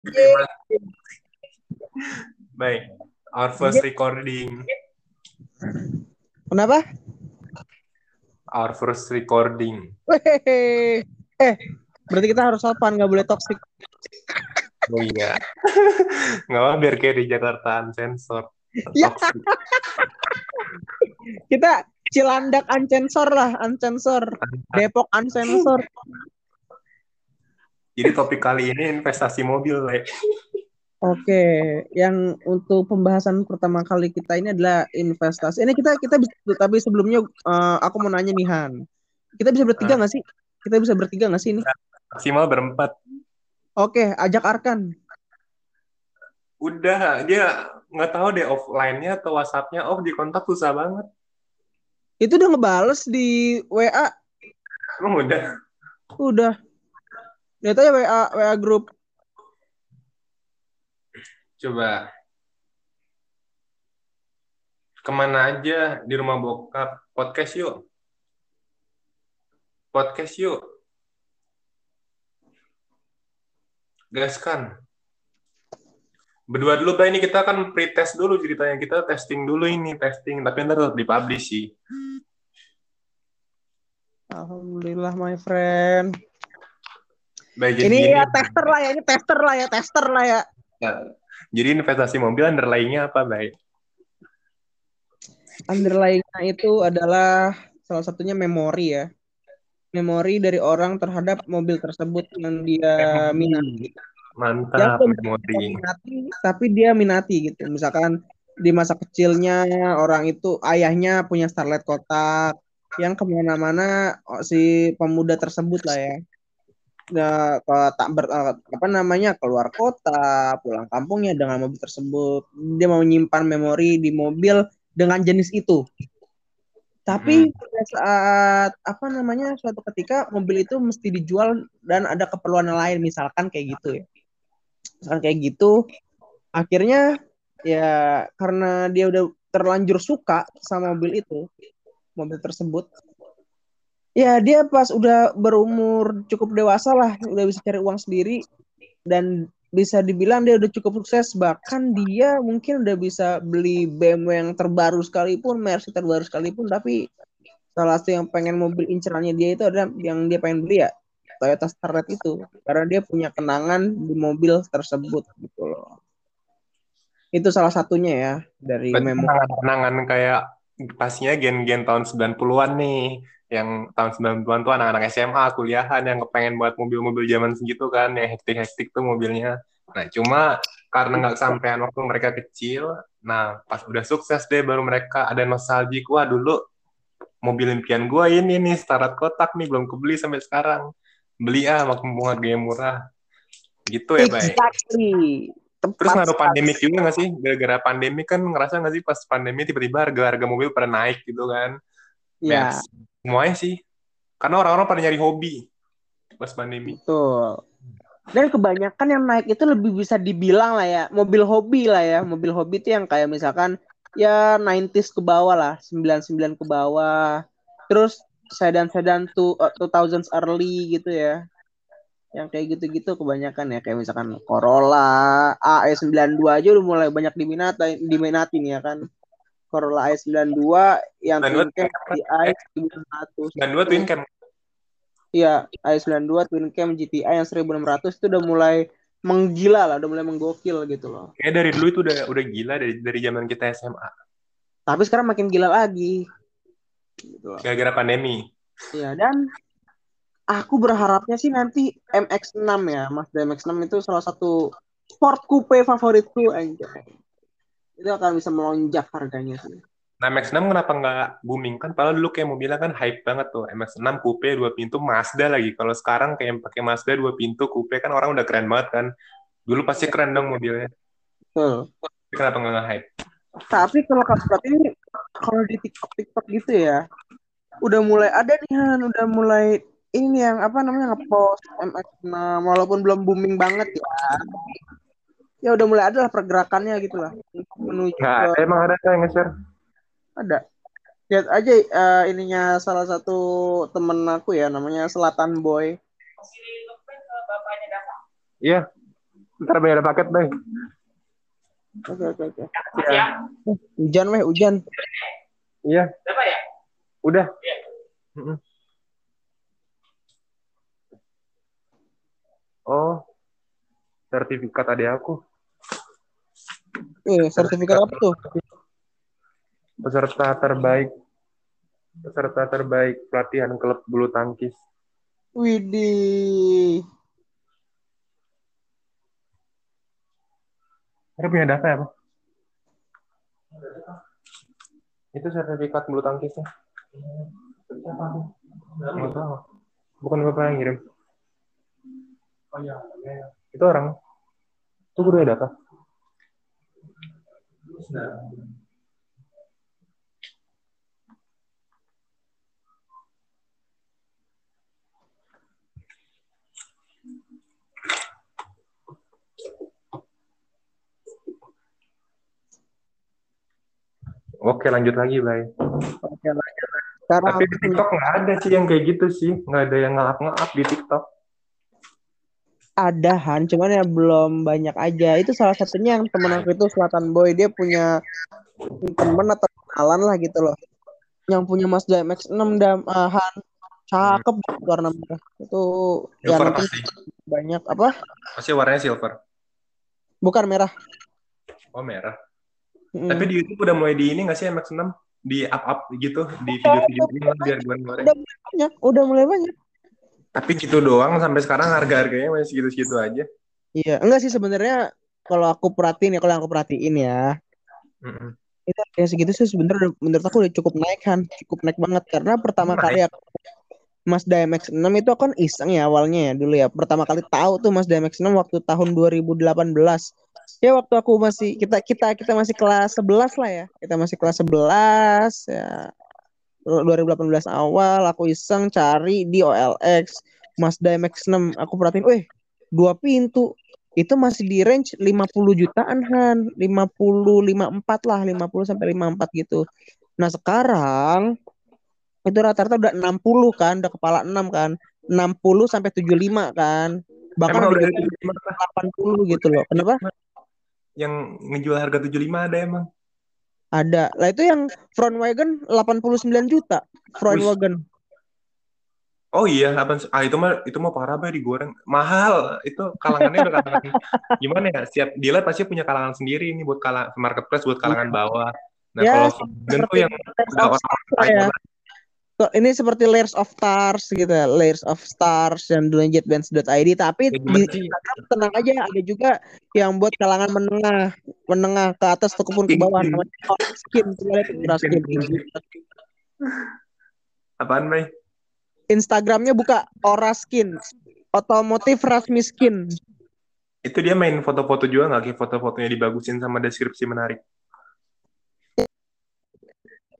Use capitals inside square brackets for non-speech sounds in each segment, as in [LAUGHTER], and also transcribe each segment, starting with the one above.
[LAUGHS] Baik, our first recording. Kenapa? Our first recording. Wehehe. Eh, berarti kita harus sopan, nggak boleh toxic. Oh iya. Nggak apa biar kayak di Jakarta sensor. Ya. Kita Cilandak uncensor lah, uncensor. Depok uncensor. Jadi topik kali ini investasi mobil, Le. Oke, yang untuk pembahasan pertama kali kita ini adalah investasi. Ini kita kita bisa, tapi sebelumnya uh, aku mau nanya nih Han, kita bisa bertiga nggak sih? Kita bisa bertiga nggak sih ini? Maksimal berempat. Oke, ajak Arkan. Udah, dia nggak tahu deh offline-nya atau WhatsApp-nya off di kontak susah banget. Itu udah ngebales di WA. Emang udah? Udah. Lihat aja WA WA grup. Coba. Ke mana aja di rumah bokap? Podcast yuk. Podcast yuk. Gaskan. Berdua dulu, Pak. Ini kita kan pre-test dulu ceritanya. Kita testing dulu ini, testing. Tapi ntar tetap dipublish sih. Alhamdulillah, my friend. Baik, ini ya tester lah ya, ini tester lah ya, tester lah ya. Ya, Jadi investasi mobil underlying-nya apa, Baik? Underlying-nya itu adalah salah satunya memori ya. Memori dari orang terhadap mobil tersebut yang dia minati. Mantap, Dia belum memori. minati, tapi dia minati gitu. Misalkan di masa kecilnya orang itu ayahnya punya Starlet kotak yang ke mana-mana oh, si pemuda tersebut lah ya ke- tak ber, eh, apa namanya keluar kota pulang kampungnya dengan mobil tersebut. Dia mau menyimpan memori di mobil dengan jenis itu. Tapi pada saat apa namanya suatu ketika mobil itu mesti dijual dan ada keperluan lain misalkan kayak gitu ya. Misalkan kayak gitu akhirnya ya karena dia udah terlanjur suka sama mobil itu mobil tersebut ya dia pas udah berumur cukup dewasa lah udah bisa cari uang sendiri. Dan bisa dibilang dia udah cukup sukses. Bahkan dia mungkin udah bisa beli BMW yang terbaru sekalipun Mercy terbaru sekalipun. Tapi salah satu yang pengen mobil incerannya dia itu adalah yang dia pengen beli ya Toyota Starlet itu. Karena dia punya kenangan di mobil tersebut gitu loh. Itu salah satunya ya dari memori. kenangan-kenangan kayak pastinya gen-gen tahun 90-an nih. Yang tahun 90-an tuh anak-anak SMA, kuliahan yang kepengen buat mobil-mobil zaman segitu kan, yang hektik-hektik tuh mobilnya. Nah, cuma karena nggak kesampaian waktu mereka kecil, nah pas udah sukses deh baru mereka ada nostalgic, wah dulu mobil impian gua ini nih, Starlet kotak nih, belum kebeli sampai sekarang. Beli ah, mumpung harganya murah. Gitu ya, Bay. exactly Terus tepat ngaruh pandemik juga nggak sih? Gara-gara pandemi kan ngerasa nggak sih pas pandemi tiba-tiba harga-harga mobil pada naik gitu kan? ya Mercy. Semuanya sih. Karena orang-orang pada nyari hobi pas pandemi. Betul. Dan kebanyakan yang naik itu lebih bisa dibilang lah ya, mobil hobi lah ya. Mobil hobi itu yang kayak misalkan ya 90s ke bawah lah, 99 ke bawah. Terus sedan-sedan tuh 2000s early gitu ya. Yang kayak gitu-gitu kebanyakan ya kayak misalkan Corolla AE92 aja udah mulai banyak diminati diminati nih ya kan. Corolla AE92 yang 92 twin cam GTI 900. Dan dua twin cam. Iya, i92 Twin Cam GTI yang 1600 itu udah mulai menggila lah, udah mulai menggokil gitu loh. Kayak dari dulu itu udah udah gila dari dari zaman kita SMA. Tapi sekarang makin gila lagi. Gitu. Gara-gara pandemi. Iya, dan aku berharapnya sih nanti MX-6 ya, Mazda MX-6 itu salah satu sport coupe favoritku anjay. Itu akan bisa melonjak harganya sih. Nah, MX-6 kenapa nggak booming kan? Padahal dulu kayak mobilnya kan hype banget tuh. MX-6 coupe dua pintu Mazda lagi. Kalau sekarang kayak pakai Mazda dua pintu coupe kan orang udah keren banget kan. Dulu pasti keren dong mobilnya. Betul. Tapi kenapa nggak nge-hype? Tapi kalau kamu perhatiin kalau di TikTok TikTok gitu ya, udah mulai ada nih Han, udah mulai ini yang apa namanya ngepost MX6 walaupun belum booming banget ya. Ya udah mulai ada lah pergerakannya gitu lah menuju ada, ke emang ada yang nge-share. ada. Lihat aja eh, ininya salah satu temen aku ya namanya Selatan Boy. Iya. Ntar bayar paket, Bay. Oke oke oke. Uh, Hujan weh, hujan. Iya. Udah. Mm-mm. Oh, sertifikat adik aku. Eh, sertifikat apa tuh? Peserta terbaik. Peserta terbaik pelatihan klub bulu tangkis. Widih. Ada punya data ya, Pak? Itu sertifikat bulu tangkisnya. Nggak tahu. Bukan bapak yang ngirim. Itu orang. Itu gue udah Oke lanjut lagi, Bay. Oke lanjut. Sekarang Tapi di TikTok nggak ada sih yang kayak gitu sih. Nggak ada yang ngelap-ngelap di TikTok. Ada Han, cuman ya belum banyak aja. Itu salah satunya yang temen aku itu Selatan Boy, dia punya temen atau kenalan lah gitu loh. Yang punya Mazda MX-6 dan uh, Han cakep banget warna merah. Itu ya Silver nanti pasti. banyak apa? Pasti warnanya silver. Bukan merah. Oh merah. Mm. Tapi di YouTube udah mulai di ini nggak sih MX-6? Di up-up gitu. Di video-video ini biar gue udah mulai banyak, udah mulai banyak. Tapi gitu doang sampai sekarang harga-harganya masih segitu-segitu aja. Iya, enggak sih sebenarnya kalau aku perhatiin ya, kalau yang aku perhatiin ya, Mm-mm. itu harganya segitu sih sebenarnya menurut aku udah cukup naik kan, cukup naik banget karena pertama Naik. kali aku Mazda MX-6 itu kan iseng ya awalnya ya dulu ya. Pertama kali tahu tuh Mazda MX-6 waktu tahun 2018. Ya waktu aku masih kita kita kita masih kelas 11 lah ya. Kita masih kelas 11 ya. 2018 awal aku iseng cari di OLX Mazda MX-6. Aku perhatiin, "Weh, dua pintu." Itu masih di range 50 jutaan Han. 50 54 lah, 50 sampai 54 gitu. Nah, sekarang itu rata-rata udah 60 kan, udah kepala 6 kan. 60 sampai 75 kan. Bahkan Emang udah juga ada 75 kah? 80 gitu loh. Kenapa? yang ngejual harga 75 ada emang. Ada. Lah itu yang front wagon 89 juta. Front wagon. Oh iya, apa ah itu mah itu mah parah banget digoreng. Mahal. Itu kalangannya udah kalangan [LAUGHS] gimana ya? Siap dealer pasti punya kalangan sendiri ini buat kalangan marketplace buat kalangan bawah. Nah, Ya, kalau Volkswagen tuh yang udah of orang Stars kaya ya. Ini seperti layers of stars gitu. Layers of stars yang dulu jetbands.id tapi di? Instagram tenang aja ada juga yang buat kalangan menengah, menengah ke atas ataupun ke bawah Skin. namanya skin. Skin. Apaan, Bay? Instagramnya buka Aura skin. Otomotif Rasmi Skin. Itu dia main foto-foto juga nggak kayak foto-fotonya dibagusin sama deskripsi menarik.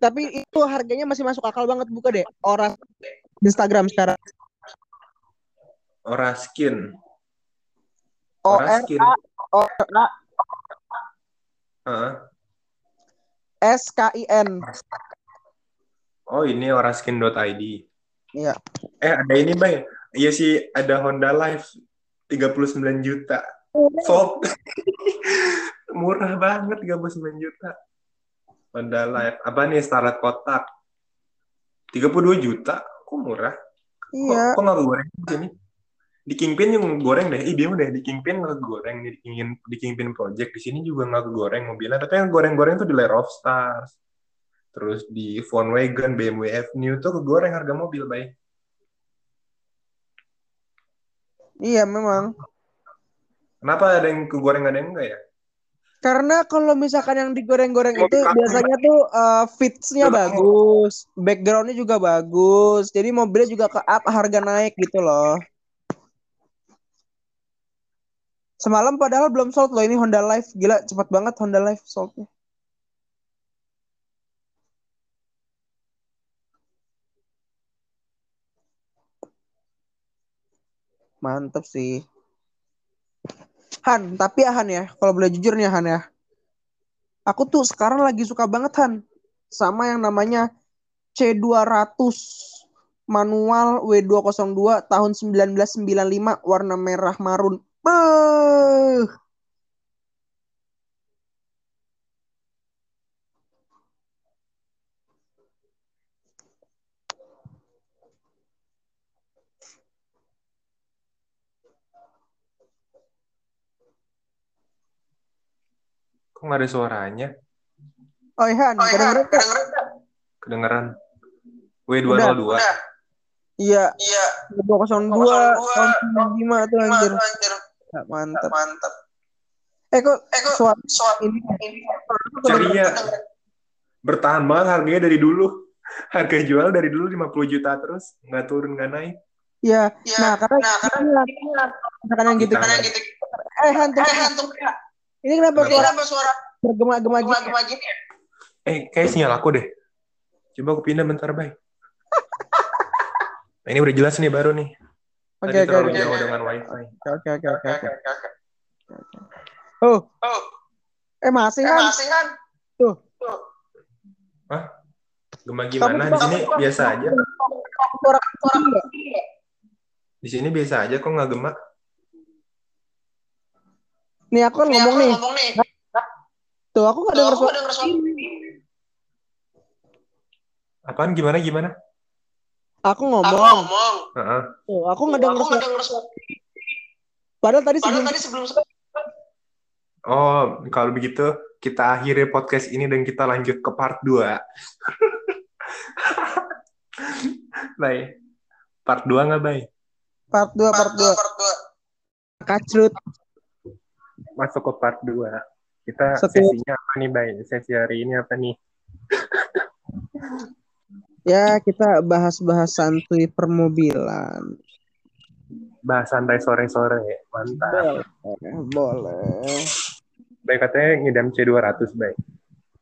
Tapi itu harganya masih masuk akal banget buka deh. Aura Instagram sekarang. Ora skin. O R skin. A Heeh. S K I N. Oh, ini oraskin.id. Iya. Eh, ada ini, Bay. Iya sih, ada Honda Live 39 juta. Sold. [LAUGHS] Murah banget 39 juta. Honda Live. Apa nih Starlet kotak? 32 juta. Kok murah? Kok, Iya. kok nggak goreng di sini? Di Kingpin yang goreng deh. Ih, dia udah di Kingpin nggak goreng di Kingpin, di Kingpin Project. Di sini juga nggak goreng mobilnya. Tapi yang goreng-goreng tuh di Lair of Stars. Terus di Volkswagen, BMW F-New tuh kegoreng harga mobil, bay. Iya memang. Kenapa ada yang kegoreng ada yang enggak ya? Karena kalau misalkan yang digoreng-goreng Mobil itu biasanya tuh uh, fitsnya Betul. bagus, backgroundnya juga bagus, jadi mobilnya juga ke up harga naik gitu loh. Semalam padahal belum sold loh ini Honda Live, gila cepat banget Honda Live soldnya. Mantep sih. Han, tapi ya Han ya, kalau boleh jujur nih Han ya. Aku tuh sekarang lagi suka banget Han sama yang namanya C200 manual W202 tahun 1995 warna merah marun. Beuh. Kok nggak ada suaranya? Oh iya, Oh, kedengeran nggak? Kedengeran. W202. Iya, Iya. 202 tahun 95 tuh anjir. Ya, mantap. Mantap. Eh kok Eh kok suara suara ini ceria bertahan banget harganya dari dulu. Harga jual dari dulu 50 juta terus, nggak turun nggak naik. Ya, Ya, nah karena nah, karena kadang gitu. Karena kan. Eh hantu, hantu ini kenapa Kenapa? suara suara bergema-gema gitu? gini ya? Eh, kayak sinyal aku deh. Coba aku pindah bentar, Bay. Nah, ini udah jelas nih baru nih. Oke Tadi oke jauh dengan wifi. Oke oke oke oke. Oh, Oh, eh masih kan? masih kan? Tuh. Hah? Gema gimana? Di sini biasa aja. Di sini biasa aja kok nggak gema. Nih aku kan ngomong nih. nih. Tuh aku nggak denger suara. Apaan gimana gimana? Aku ngomong. ngomong. Heeh. Tuh aku nggak denger suara. Padahal tadi sebelum sebelum Oh, kalau begitu kita akhiri podcast ini dan kita lanjut ke part 2. [LAUGHS] Baik. Part 2 nggak, Bay? part 2 part 2 kacrut. Masuk ke part 2. Kita Setiap- sesinya apa nih, Bay? Sesi hari ini apa nih? Ya kita bahas-bahas santuy permobilan. Bahas santai sore-sore. Mantap. Boleh. Boleh. Bay katanya ngidam C200, Bay.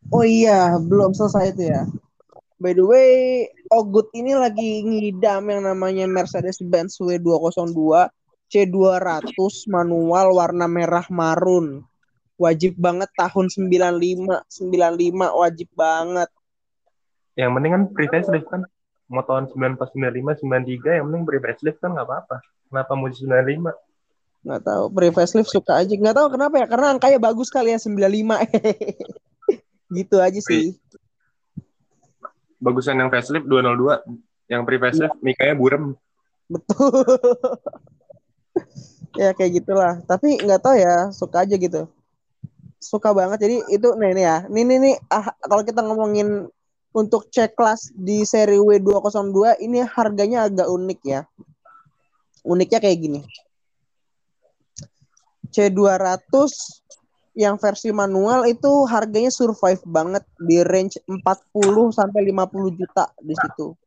Oh iya, belum selesai itu ya. By the way, Ogut ini lagi ngidam yang namanya Mercedes-Benz W202 C200 manual warna merah marun. Wajib banget tahun 95, 95 wajib banget. Yang penting kan pre facelift kan. Mau tahun 94, 95, 93, yang penting pre facelift kan nggak apa-apa. Kenapa mau 95? Nggak tahu, pre facelift suka aja. Nggak tahu kenapa ya, karena angkanya bagus kali ya 95. [LAUGHS] gitu aja sih. Bagusan yang facelift 202. Yang pre facelift mikanya burem. Betul. [LAUGHS] ya kayak gitulah. Tapi nggak tahu ya, suka aja gitu. Suka banget. Jadi itu nih nih ya. Nih nih nih ah, kalau kita ngomongin untuk cek kelas di seri W202 ini harganya agak unik ya. Uniknya kayak gini. C200 yang versi manual itu harganya survive banget di range 40 sampai 50 juta di situ.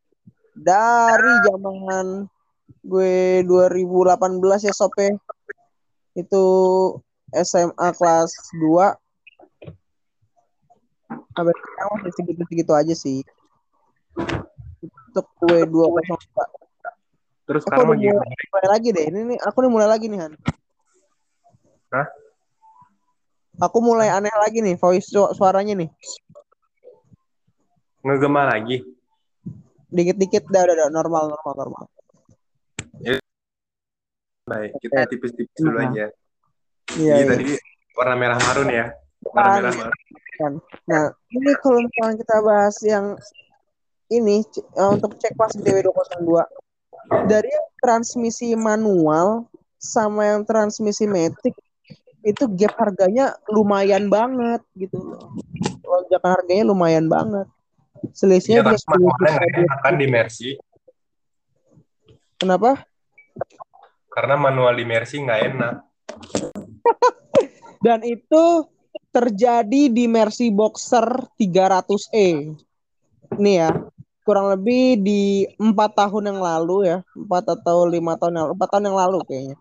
Dari zaman gue 2018 ya sope. Itu SMA kelas 2 sampai sekarang masih segitu-segitu aja sih. Untuk gue 202 Terus aku sekarang lagi mulai, mulai lagi deh. Ini nih aku nih mulai lagi nih Han. Hah? aku mulai aneh lagi nih voice su- suaranya nih. Ngegema lagi. dikit-dikit dah udah, udah normal normal normal Baik, kita tipis-tipis dulu Nah. aja. iya Jadi iya tadi warna merah marun ya. Warna merah marun. Nah, ini kalau misalnya kita bahas yang ini eh, untuk cek kelas DW202 dari yang transmisi manual sama yang transmisi matic itu gap harganya lumayan banget gitu loh. Lonjakan harganya lumayan banget. Iya, Selisihnya tapi bisa 10 manualnya juta. nggak enak kan di Mercy. Kenapa? Karena manual di Mercy nggak enak. Dan itu terjadi di Mercy Boxer 300E. Nih ya, kurang lebih di empat tahun yang lalu ya, empat atau lima tahun yang empat tahun yang lalu kayaknya.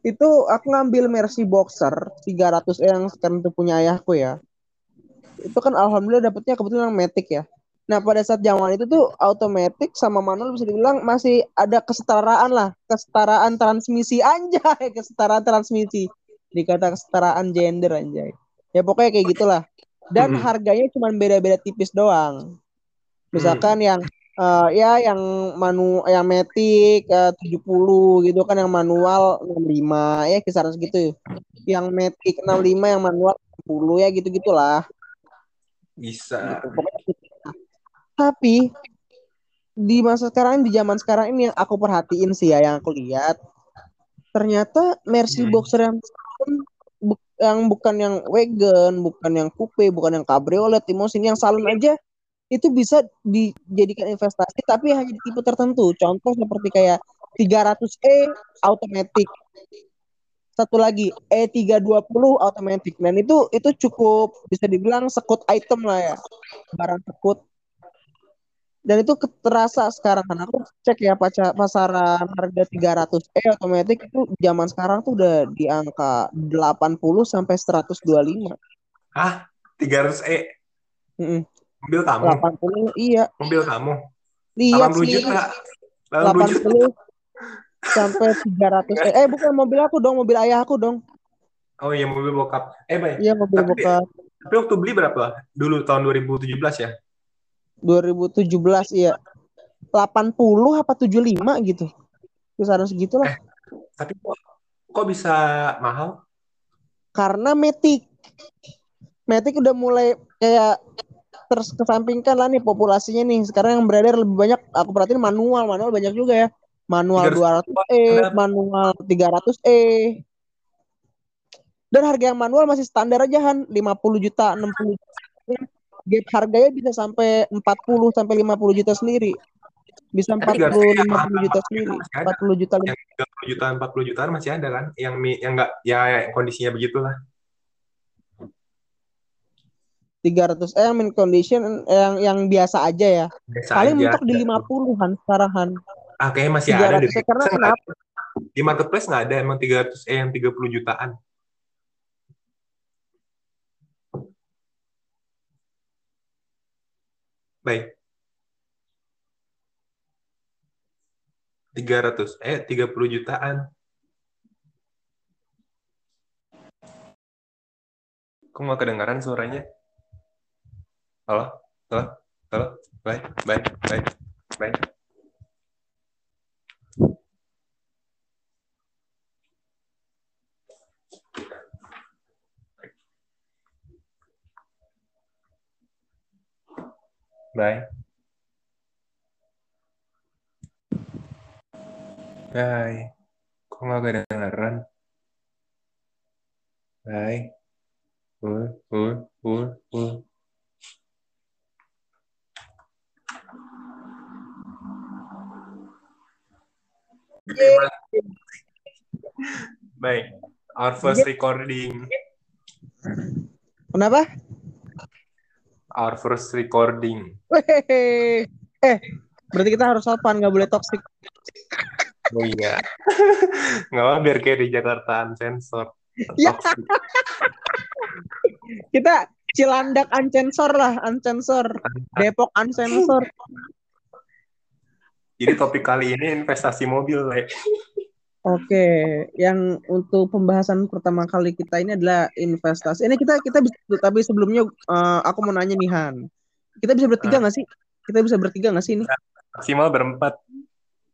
Itu aku ngambil Mercy Boxer 300E yang sekarang itu punya ayahku ya. Itu kan alhamdulillah dapetnya kebetulan yang Matic ya. Nah pada saat zaman itu tuh automatic sama manual bisa dibilang masih ada kesetaraan lah, kesetaraan transmisi anjay, [LAUGHS] kesetaraan transmisi dikata kesetaraan gender anjay. Ya pokoknya kayak gitulah. Dan Hmm. harganya cuma beda-beda tipis doang. Misalkan yang uh, ya yang manu yang metik uh, 70 gitu kan yang manual 65 ya kisaran segitu yang metik 65 yang manual 60 ya gitu gitulah bisa gitu. Tapi di masa sekarang di zaman sekarang ini yang aku perhatiin sih ya yang aku lihat ternyata Mercy hmm. Boxer yang yang bukan yang wagon, bukan yang coupe, bukan yang cabriolet, limousine, yang salon aja itu bisa dijadikan investasi tapi hanya di tipe tertentu. Contoh seperti kayak 300E automatic. Satu lagi E320 automatic. Dan itu itu cukup bisa dibilang sekut item lah ya. Barang sekut dan itu terasa sekarang kan aku cek ya pasaran harga 300 E otomatis itu zaman sekarang tuh udah di angka 80 sampai 125. Ah, 300 E. Mm -mm. Mobil kamu. 80 iya. Mobil kamu. Lihat 80 sih. juta. 80, 80 juta. sampai 300 E. Eh bukan mobil aku dong, mobil ayah aku dong. Oh iya mobil bokap. Eh baik. Iya mobil tapi, bokap. Tapi waktu beli berapa? Dulu tahun 2017 ya? 2017 iya. 80 apa 75 gitu. Kisaran segitulah eh, tapi kok, kok bisa mahal? Karena Matic. Matic udah mulai kayak terus kesampingkan lah nih populasinya nih. Sekarang yang beredar lebih banyak aku perhatiin manual. Manual banyak juga ya. Manual 200 e manual 300 e. Dan harga yang manual masih standar aja Han. 50 juta 60 juta gap harganya bisa sampai 40 sampai 50 juta sendiri. Bisa 40 50 juta sendiri. 40 juta yang 30 juta 40 jutaan masih ada kan yang yang enggak ya kondisinya begitulah. 300 eh min condition yang yang biasa aja ya. Biasa Paling aja. mentok di 50-an sekarang Han. Ah kayaknya masih ada di karena kenapa? Di marketplace nggak ada emang 300 eh yang 30 jutaan. Baik. 300 eh 30 jutaan. Kok nggak kedengaran suaranya? Halo? Halo? Halo? Baik, baik, baik, baik. Bye. Bye. Kok nggak kedengeran? Bye. Uh, uh, uh, uh. Baik, our first recording. Kenapa? Our first recording. Wehehe. Eh, berarti kita harus sopan, nggak boleh toxic. Oh iya. nggak apa biar kayak di Jakarta unsensor. Ya. kita Cilandak unsensor lah, unsensor. Depok unsensor. Jadi topik kali ini investasi mobil, Le. Oke, yang untuk pembahasan pertama kali kita ini adalah investasi. Ini kita kita bisa, tapi sebelumnya uh, aku mau nanya nih Han, kita bisa bertiga ah. nggak sih? Kita bisa bertiga nggak sih ini? Maksimal berempat.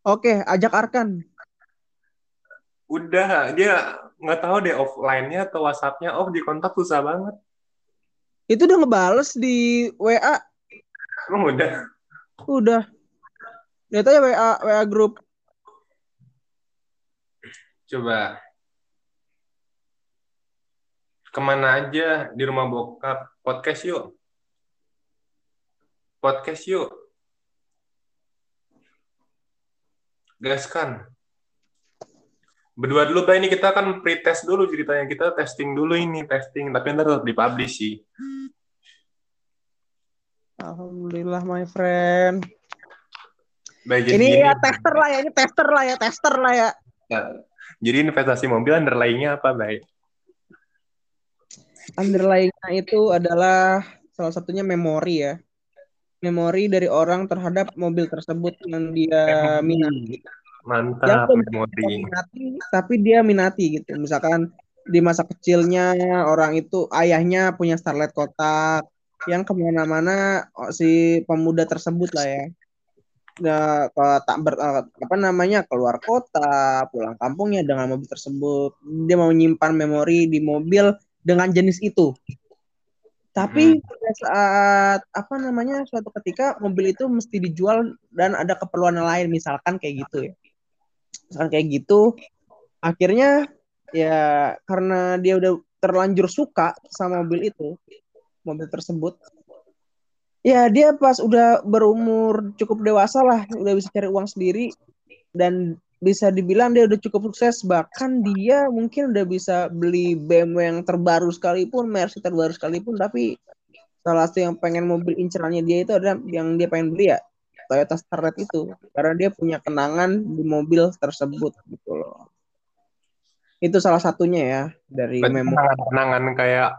Oke, ajak Arkan. Udah, dia nggak tahu deh offline-nya atau WhatsApp-nya off di kontak susah banget. Itu udah ngebales di WA. Oh, udah. Udah. Lihat aja WA WA grup Coba. Ke mana aja di rumah bokap? Podcast yuk. Podcast yuk. Gas kan. Berdua dulu, Pak. Ini kita kan pre-test dulu ceritanya. Kita testing dulu ini, testing. Tapi ntar tetap dipublish sih. Alhamdulillah, my friend. Baik, ini ya tester lah ya, ini tester lah ya, tester lah ya. ya jadi investasi mobil underlying-nya apa, baik? Underlying-nya itu adalah salah satunya memori ya. Memori dari orang terhadap mobil tersebut yang dia minati. Mantap, yang memori. Minati, tapi dia minati gitu. Misalkan di masa kecilnya orang itu ayahnya punya Starlet kotak yang ke mana-mana oh, si pemuda tersebut lah ya ke tak ber, eh, apa namanya keluar kota pulang kampungnya dengan mobil tersebut. Dia mau menyimpan memori di mobil dengan jenis itu. Tapi Hmm. pada saat apa namanya suatu ketika mobil itu mesti dijual dan ada keperluan lain misalkan kayak gitu ya. Misalkan kayak gitu akhirnya ya karena dia udah terlanjur suka sama mobil itu mobil tersebut ya dia pas udah berumur cukup dewasa lah udah bisa cari uang sendiri. Dan bisa dibilang dia udah cukup sukses. Bahkan dia mungkin udah bisa beli BMW yang terbaru sekalipun Mercy terbaru sekalipun. Tapi salah satu yang pengen mobil incerannya dia itu adalah yang dia pengen beli ya Toyota Starlet itu. Karena dia punya kenangan di mobil tersebut gitu loh. Itu salah satunya ya dari memori. kenangan-kenangan kayak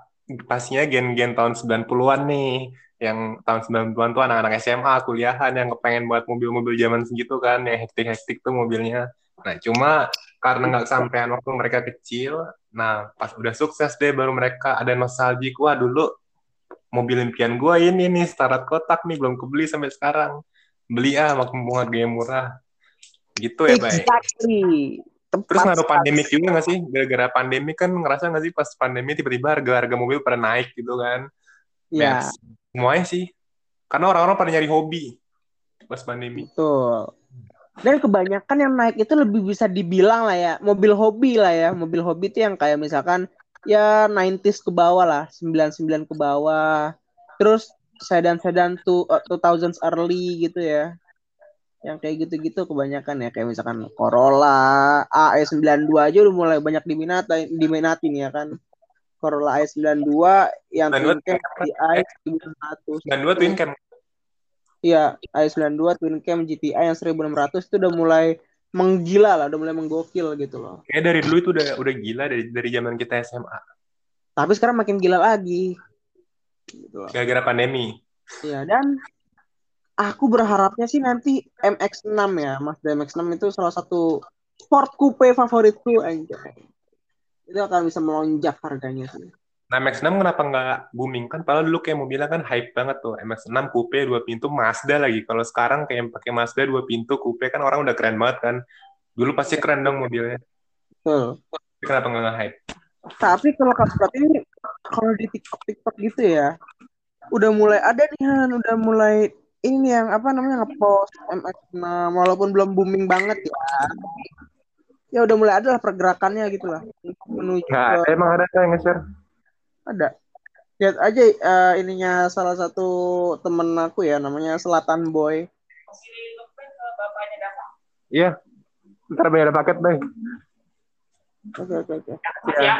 pastinya gen-gen tahun 90-an nih. Yang tahun 90-an tuh anak-anak SMA, kuliahan yang kepengen buat mobil-mobil zaman segitu kan, yang hektik-hektik tuh mobilnya. Nah, cuma karena nggak kesampaian waktu mereka kecil, nah pas udah sukses deh baru mereka ada nostalgia, wah dulu mobil impian gue ini nih, startup kotak nih, belum kebeli sampai sekarang. Beli ah, mumpung harganya murah. Gitu ya, Bay. exactly Terus ngaruh sekali. pandemik juga nggak sih? Gara-gara pandemi kan ngerasa nggak sih pas pandemi tiba-tiba harga-harga mobil pada naik gitu kan? ya Mercy. Semuanya sih. Karena orang-orang pada nyari hobi pas pandemi. Betul. Dan kebanyakan yang naik itu lebih bisa dibilang lah ya, mobil hobi lah ya. Mobil hobi itu yang kayak misalkan ya 90s ke bawah lah, 99 ke bawah. Terus sedan-sedan tuh 2000s early gitu ya. Yang kayak gitu-gitu kebanyakan ya, kayak misalkan Corolla AE92 aja udah mulai banyak diminati diminati nih ya kan. Corolla AE92 yang 92 twin cam GTI 1600. Dan dua twin cam. Iya, i92 Twin Cam GTI yang 1600 itu udah mulai menggila lah, udah mulai menggokil gitu loh. Kayak dari dulu itu udah udah gila dari dari zaman kita SMA. Tapi sekarang makin gila lagi. Gitu loh. Gara-gara pandemi. Iya, dan aku berharapnya sih nanti MX-6 ya, Mazda MX-6 itu salah satu sport coupe favoritku anjay. Itu akan bisa melonjak harganya sih. Nah, MX-6 kenapa nggak booming kan? Padahal dulu kayak mobilnya kan hype banget tuh. MX-6 coupe dua pintu Mazda lagi. Kalau sekarang kayak pakai Mazda dua pintu coupe kan orang udah keren banget kan. Dulu pasti keren dong mobilnya. Betul. Tapi Kenapa nggak nge-hype? Tapi kalau kamu perhatiin kalau di TikTok TikTok gitu ya, udah mulai ada nih Han, udah mulai ini yang apa namanya ngepost MX6 walaupun belum booming banget ya. Ya udah mulai ada lah pergerakannya gitu lah menuju Nggak ke ada, emang ada yang nge-share. ada. Lihat aja eh, ininya salah satu temen aku ya namanya Selatan Boy. Iya. Ntar bayar paket, Bay. Oke oke oke. Iya.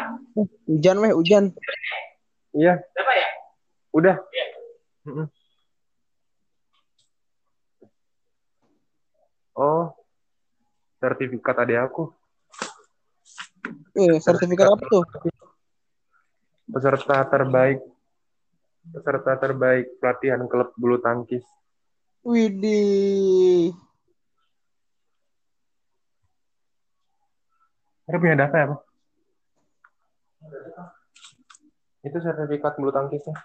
Hujan weh hujan. Iya. Udah. Mm-mm. Oh, sertifikat adik aku. Eh sertifikat apa tuh? Peserta terbaik. Peserta terbaik pelatihan klub bulu tangkis. Widih. Mereka punya data ya, Pak? Itu sertifikat bulu tangkisnya.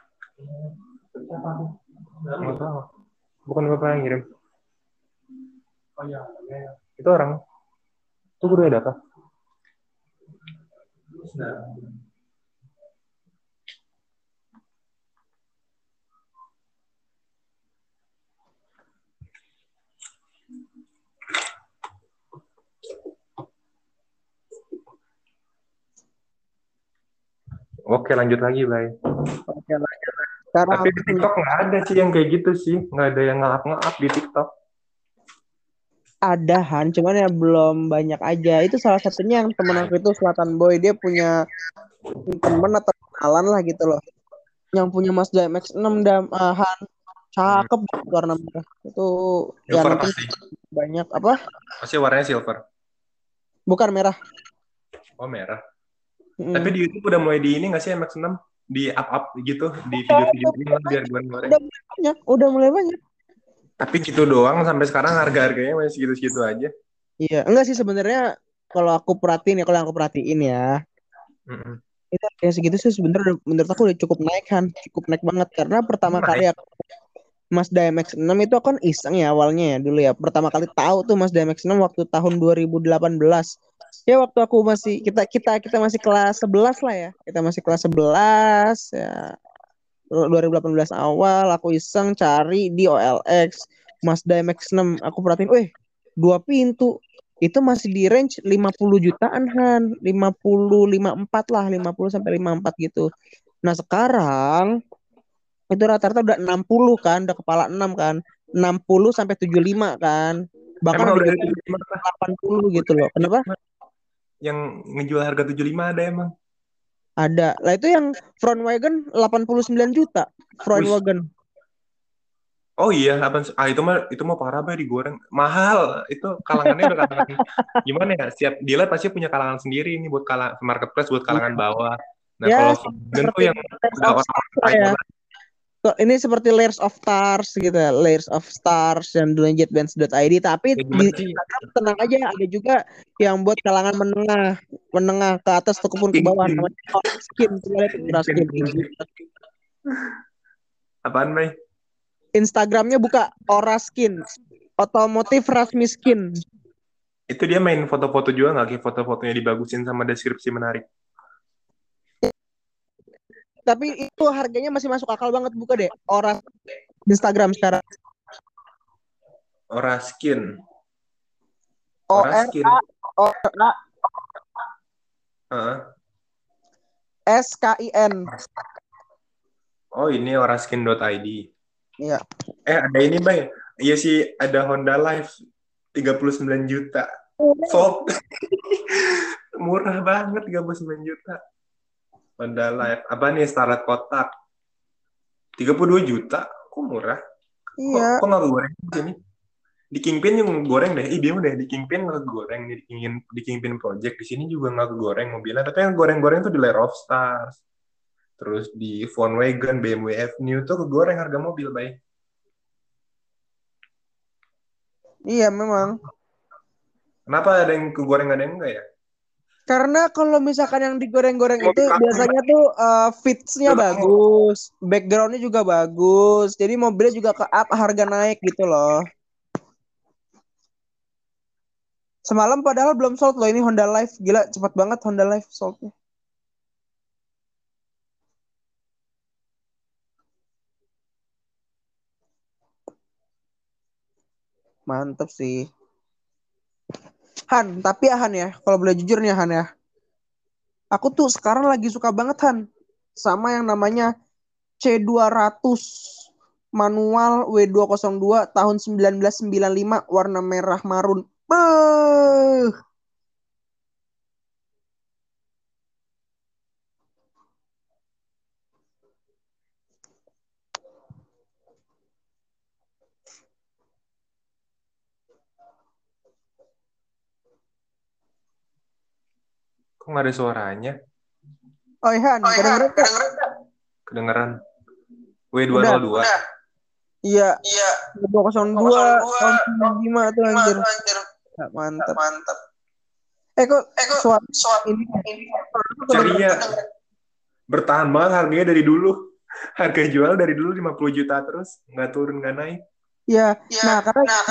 Nggak tahu. Bukan bapak yang ngirim. Itu orang. Itu gue udah Oke, lanjut lagi, Bay. Oke. Sekarang Tapi di TikTok nggak ada sih yang kayak gitu sih. Nggak ada yang ngelap-ngelap di TikTok. Ada Han, cuman ya belum banyak aja. Itu salah satunya yang temen aku itu Selatan Boy, dia punya temen atau kenalan lah gitu loh. Yang punya Mazda MX-6 dan uh, Han cakep banget warna merah. Itu ya Silver nanti pasti. banyak apa? Pasti warnanya silver. Bukan merah. Oh, merah. Mm. Tapi di YouTube udah mulai di ini nggak sih MX-6? Di up-up gitu, di video-video ini biar gue udah mulai banyak, udah mulai banyak. Tapi gitu doang sampai sekarang harga-harganya masih segitu-segitu aja. Iya, enggak sih sebenarnya kalau aku perhatiin ya, kalau aku perhatiin ya, Mm-mm. itu harga segitu sih sebenarnya menurut aku udah cukup naik kan, cukup naik banget karena pertama Naik. kali aku Mazda MX-6 itu kan iseng ya awalnya ya dulu ya. Pertama kali tahu tuh Mazda MX-6 waktu tahun 2018. Ya waktu aku masih kita kita kita masih kelas 11 lah ya. Kita masih kelas 11 ya. 2018 awal aku iseng cari di OLX Mazda MX-6. Aku perhatiin, "Weh, dua pintu." Itu masih di range 50 jutaan Han, 50 54 lah, 50 sampai 54 gitu. Nah, sekarang itu rata-rata udah 60 kan, udah kepala 6 kan. 60 sampai 75 kan. Bahkan Emang udah yang 75 kah? 80 gitu loh. Kenapa? Yang ngejual harga 75 ada emang. Ada. Lah itu yang front wagon 89 juta. Front Wih. wagon. Oh iya, 8 ah itu mah itu mah parah banget digoreng. Mahal. Itu kalangannya udah kalangan [LAUGHS] gimana ya? Siap dealer pasti punya kalangan sendiri ini buat kalangan marketplace buat kalangan bawah. Nah, Ya, kalau Volkswagen tuh yang Layers udah of orang Stars kaya ya. Ini seperti layers of stars gitu ya. Layers of stars yang dulu jetbands.id tapi Ya, di? Instagram tenang aja ada juga yang buat kalangan menengah menengah ke atas ataupun ke bawah namanya lihat Ora skin Apaan, Bay? Instagramnya buka Ora skin otomotif Rasmi skin Itu dia main foto-foto juga nggak? Kayak foto-fotonya dibagusin sama deskripsi menarik. tapi itu harganya masih masuk akal banget buka deh Ora Instagram sekarang Ora skin. O R skin. A O R A Heeh. S K I N Oh, ini oraskin.id. Iya. Eh, ada ini, Bay. Iya sih, ada Honda Live 39 juta. Sold. [LAUGHS] Murah banget 39 juta. Honda Live. Apa nih Starlet kotak? 32 juta. Kok murah? Kok, Iya. kok nggak goreng sini? Di Kingpin yang goreng deh. Ih, dia deh di Kingpin nggak goreng nih di Kingpin, di Kingpin Project. Di sini juga nggak goreng mobilnya. Tapi yang goreng-goreng tuh di Lair of Stars. Terus di Volkswagen, BMW F-New tuh kegoreng harga mobil, baik. Iya memang. Kenapa ada yang kegoreng ada yang enggak ya? Karena kalau misalkan yang digoreng-goreng itu biasanya tuh uh, fitsnya bagus, backgroundnya juga bagus, jadi mobilnya juga ke up harga naik gitu loh. Semalam padahal belum sold loh ini Honda Live, gila cepat banget Honda Live soldnya. Mantep sih. Han, tapi ya Han ya, kalau boleh jujur nih ya, Han ya. Aku tuh sekarang lagi suka banget Han sama yang namanya C200 manual W202 tahun 1995 warna merah marun. Beuh. Kok nggak ada suaranya? Oh iya Han, kedengeran nggak? Kedengeran. W202. Iya. Iya. 202 tahun 95 tuh anjir. Ya, mantap. Mantap. Eh kok Eh kok suara soal ini ini Ceria. Bertahan banget harganya dari dulu. Harga jual dari dulu 50 juta terus. Nggak turun, nggak naik. ya. Ya, Nah, karena nah,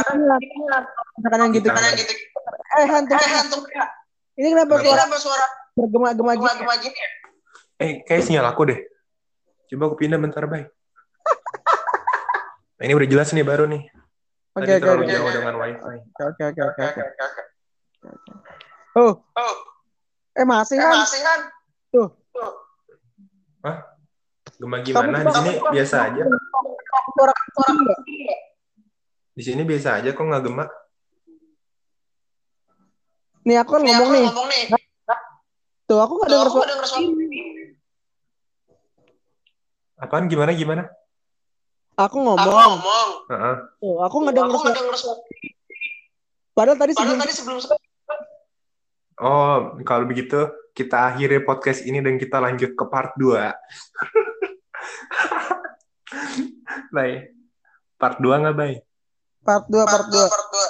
karena yang gitu. Kita- karena gitu. Eh Han, tuh, Eh, hantu ini kenapa ini suara kenapa suara bergema-gema gitu? gema-gema gini ya? Eh, kayak sinyal aku deh. Coba aku pindah bentar, Bay. [LAUGHS] Nah, ini udah jelas nih baru nih. Oke Tadi oke terlalu oke. jauh dengan wifi. Oke oke oke oke. Oke, oke. Oh, Oh, eh masih eh, Han? masih kan? Tuh. Gema gimana? Di sini biasa aja. Suara suara enggak? Di sini biasa aja kok nggak gema. Nih aku kan ngomong nih. ngomong nih. Tuh aku nggak denger suara. Apaan gimana gimana? Aku Aku ngomong. ngomong. Heeh. Tuh, aku nggak denger Aku suara. nggak denger suara. Padahal tadi Padahal sebelum tadi sebelum Oh, kalau begitu kita akhiri podcast ini dan kita lanjut ke part 2. Bay. Part 2 nggak, Bay? part 2 part 2. part dua.